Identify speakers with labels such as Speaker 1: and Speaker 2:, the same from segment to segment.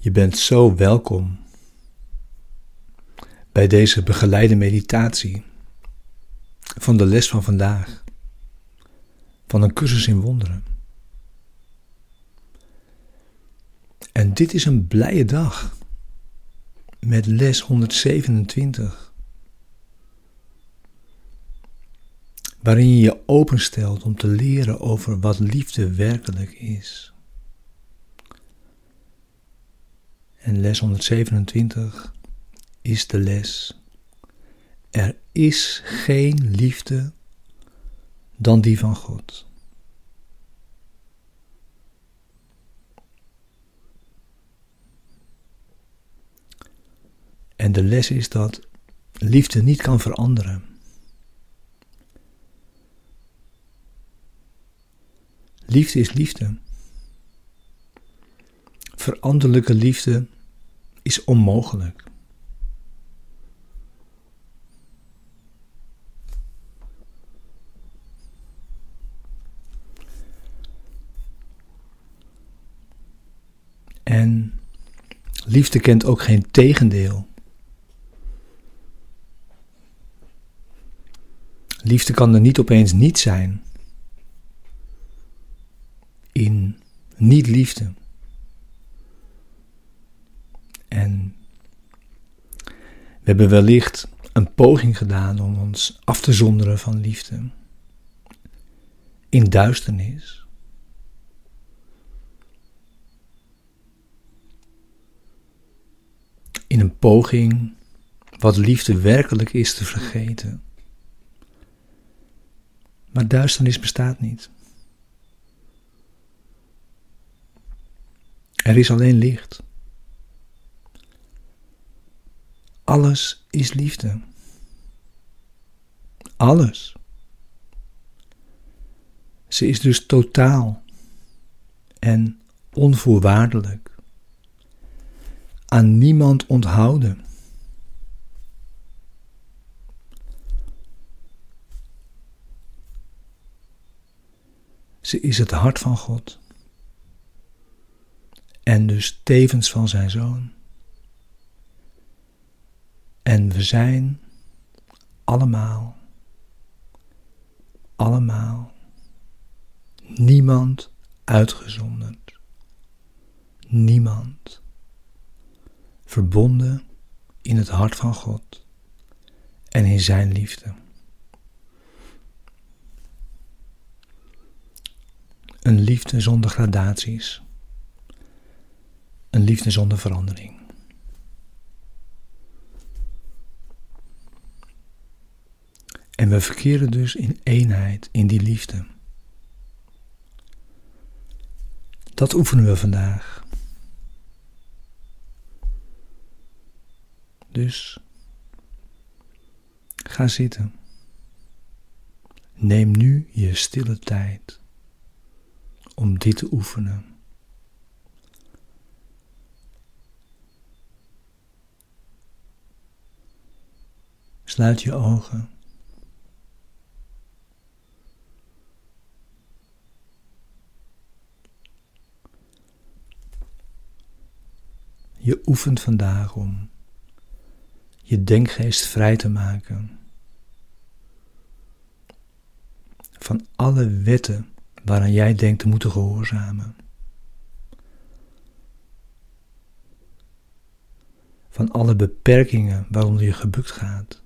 Speaker 1: Je bent zo welkom bij deze begeleide meditatie van de les van vandaag, van een cursus in wonderen. En dit is een blije dag met les 127, waarin je je openstelt om te leren over wat liefde werkelijk is. En les 127 is de les. Er is geen liefde dan die van God. En de les is dat liefde niet kan veranderen. Liefde is liefde. Veranderlijke liefde is onmogelijk. En liefde kent ook geen tegendeel. Liefde kan er niet opeens niet zijn. In niet-liefde. En we hebben wellicht een poging gedaan om ons af te zonderen van liefde. In duisternis. In een poging wat liefde werkelijk is te vergeten. Maar duisternis bestaat niet. Er is alleen licht. Alles is liefde. Alles. Ze is dus totaal en onvoorwaardelijk. Aan niemand onthouden. Ze is het hart van God en dus tevens van zijn zoon. En we zijn allemaal, allemaal, niemand uitgezonderd, niemand verbonden in het hart van God en in zijn liefde. Een liefde zonder gradaties. Een liefde zonder verandering. En we verkeren dus in eenheid, in die liefde. Dat oefenen we vandaag. Dus ga zitten. Neem nu je stille tijd om dit te oefenen. Sluit je ogen. Je oefent vandaag om je denkgeest vrij te maken van alle wetten waaraan jij denkt te moeten gehoorzamen. Van alle beperkingen waaronder je gebukt gaat.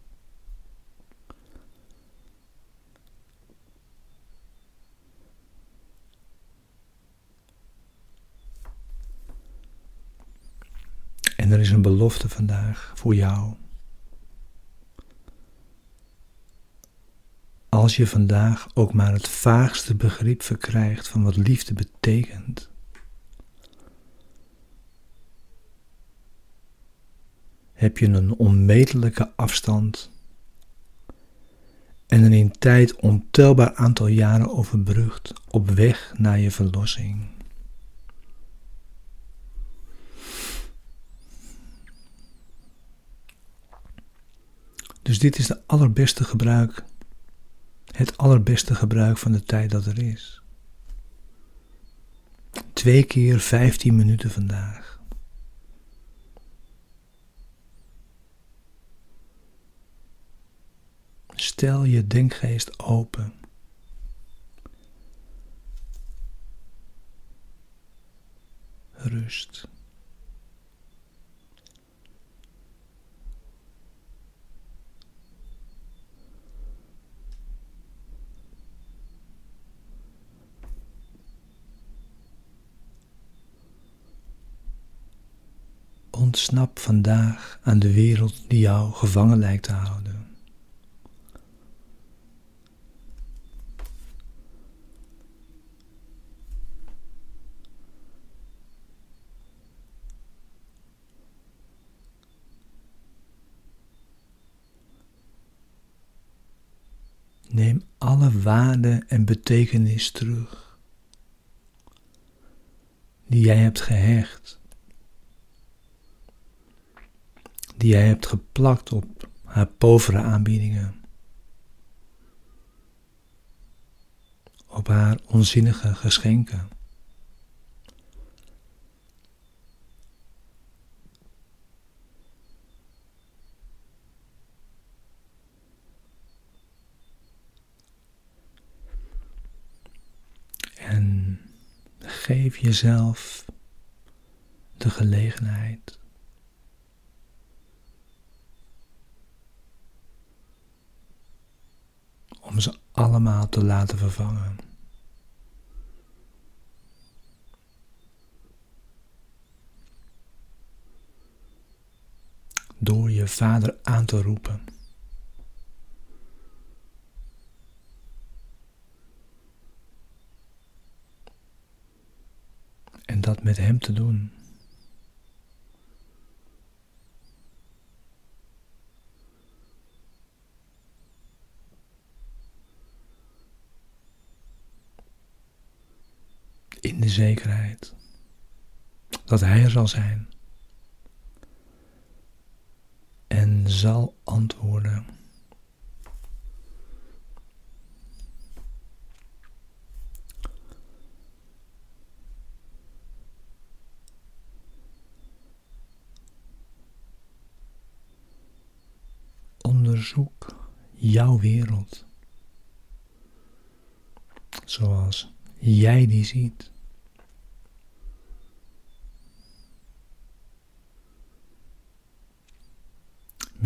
Speaker 1: En er is een belofte vandaag voor jou. Als je vandaag ook maar het vaagste begrip verkrijgt van wat liefde betekent, heb je een onmetelijke afstand en een in tijd ontelbaar aantal jaren overbrugd op weg naar je verlossing. Dus dit is de allerbeste gebruik, het allerbeste gebruik van de tijd dat er is. Twee keer 15 minuten vandaag. Stel je denkgeest open. Rust. Ontsnap vandaag aan de wereld die jou gevangen lijkt te houden. Neem alle waarde en betekenis terug die jij hebt gehecht die jij hebt geplakt op haar povere aanbiedingen. Op haar onzinnige geschenken. En geef jezelf de gelegenheid om ze allemaal te laten vervangen. Door je vader aan te roepen. En dat met hem te doen. in de zekerheid dat Hij er zal zijn en zal antwoorden. Onderzoek jouw wereld zoals jij die ziet.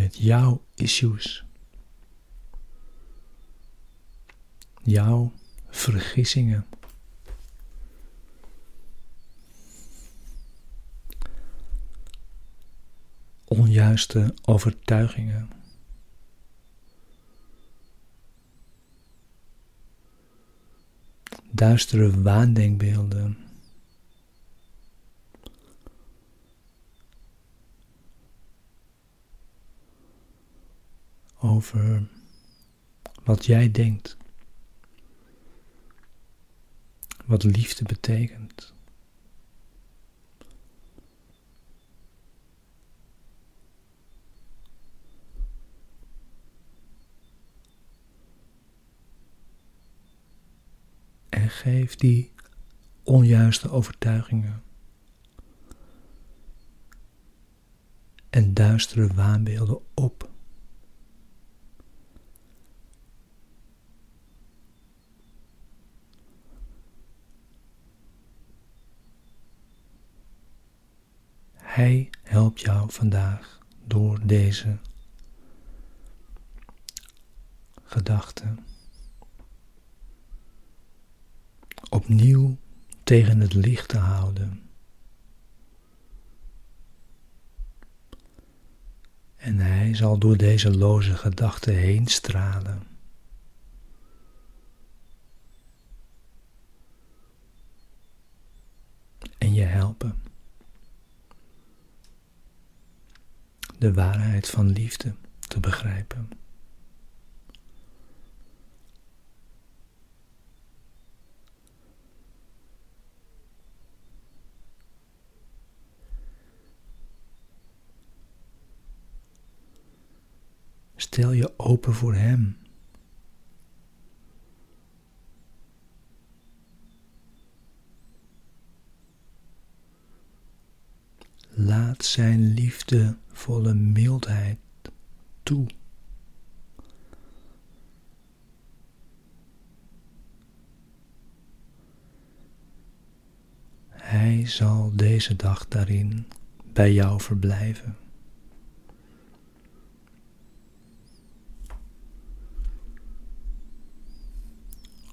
Speaker 1: Met jouw issues, jouw vergissingen. Onjuiste overtuigingen. Duistere waandenkbeelden. Over wat jij denkt. Wat liefde betekent. En geef die onjuiste overtuigingen en duistere waanbeelden op. Hij helpt jou vandaag door deze gedachten opnieuw tegen het licht te houden. En hij zal door deze loze gedachten heen stralen. En je helpen. De waarheid van liefde te begrijpen. Stel je open voor Hem. zijn liefdevolle mildheid toe. Hij zal deze dag daarin bij jou verblijven.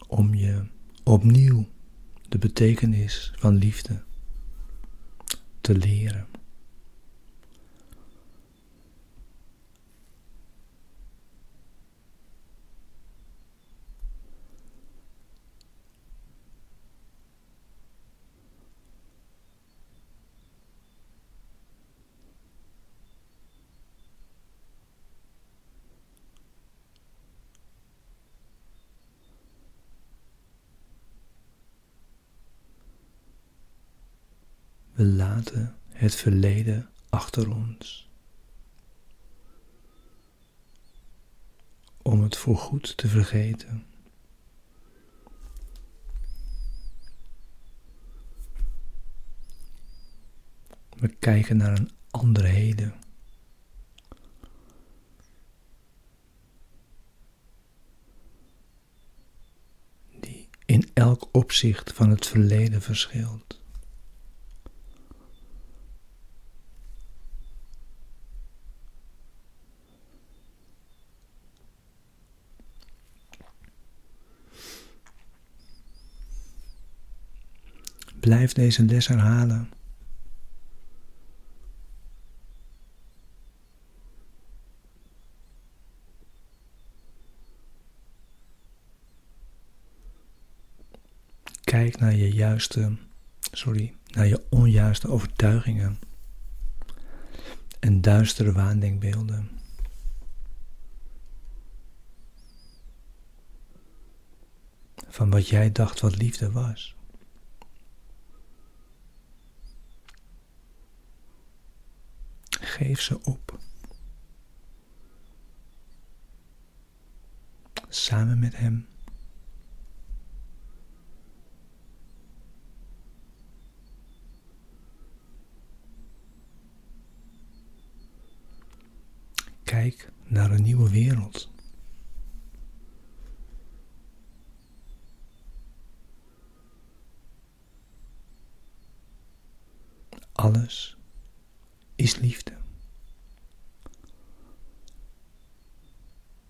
Speaker 1: Om je opnieuw de betekenis van liefde te leren. We laten het verleden achter ons. Om het voorgoed te vergeten. We kijken naar een andere heden. Die in elk opzicht van het verleden verschilt. Blijf deze les herhalen. Kijk naar je juiste, sorry, naar je onjuiste overtuigingen en duistere waandenkbeelden. Van wat jij dacht wat liefde was. Geef ze op. Samen met Hem. Kijk naar een nieuwe wereld. Alles is liefde.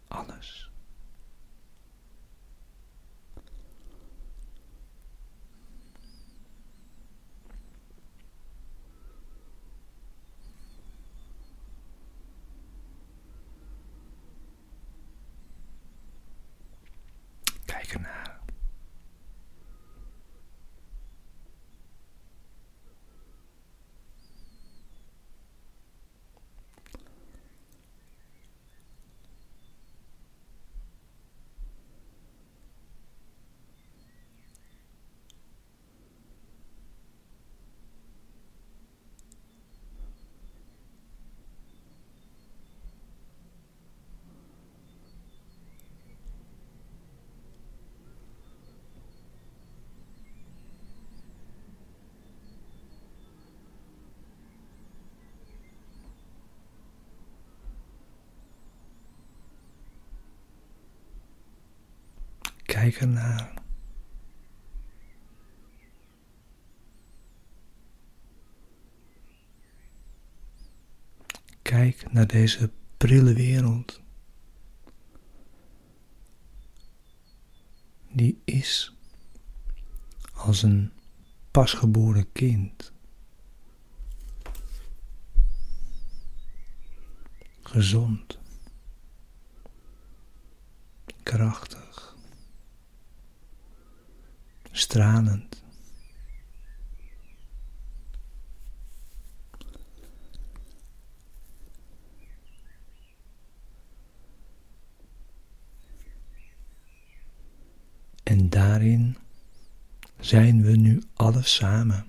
Speaker 1: Alles. Kijk ernaar. Kijk naar deze prille wereld. Die is als een pasgeboren kind. Gezond. Krachtig. Stralend. En daarin zijn we nu alle samen.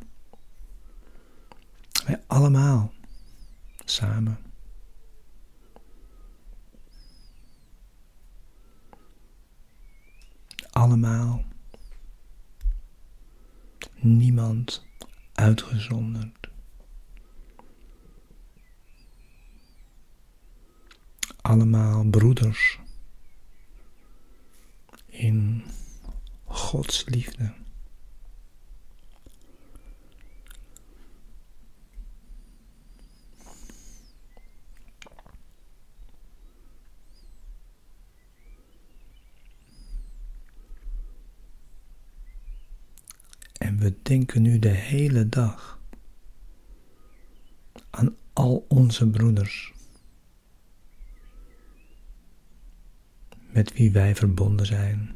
Speaker 1: Wij allemaal samen. Allemaal. Niemand uitgezonderd. Allemaal broeders in Gods liefde. En we denken nu de hele dag aan al onze broeders, met wie wij verbonden zijn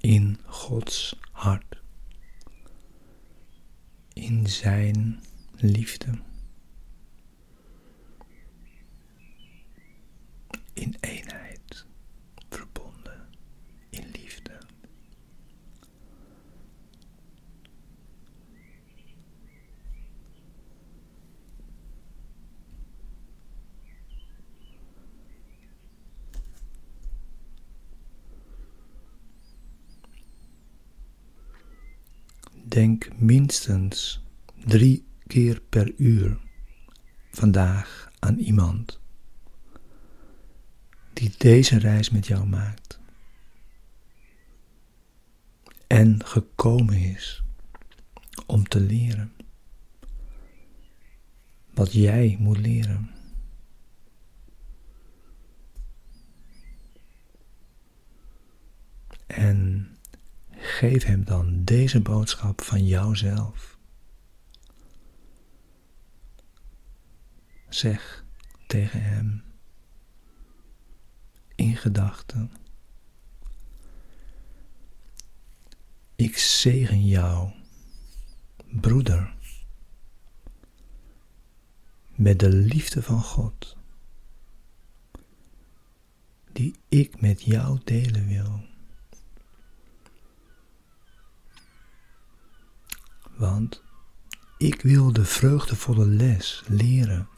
Speaker 1: in Gods hart, in Zijn liefde. In eenheid, verbonden in liefde. Denk minstens drie keer per uur vandaag aan iemand die deze reis met jou maakt en gekomen is om te leren wat jij moet leren. En geef hem dan deze boodschap van jouzelf. Zeg tegen hem in gedachten. Ik zegen jou, broeder, met de liefde van God, die ik met jou delen wil. Want ik wil de vreugdevolle les leren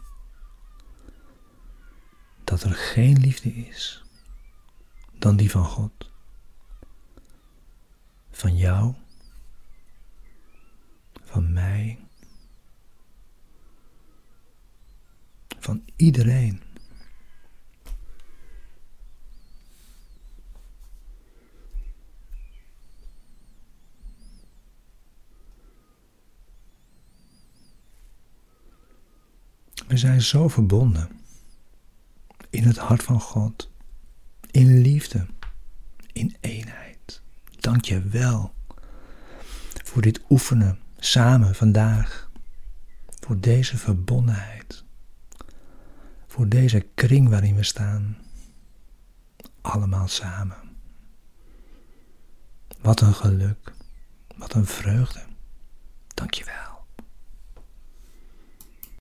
Speaker 1: dat er geen liefde is dan die van God. Van jou, van mij, van iedereen. We zijn zo verbonden in het hart van God, in liefde, in eenheid. Dank je wel voor dit oefenen samen vandaag, voor deze verbondenheid, voor deze kring waarin we staan, allemaal samen. Wat een geluk, wat een vreugde. Dank je wel.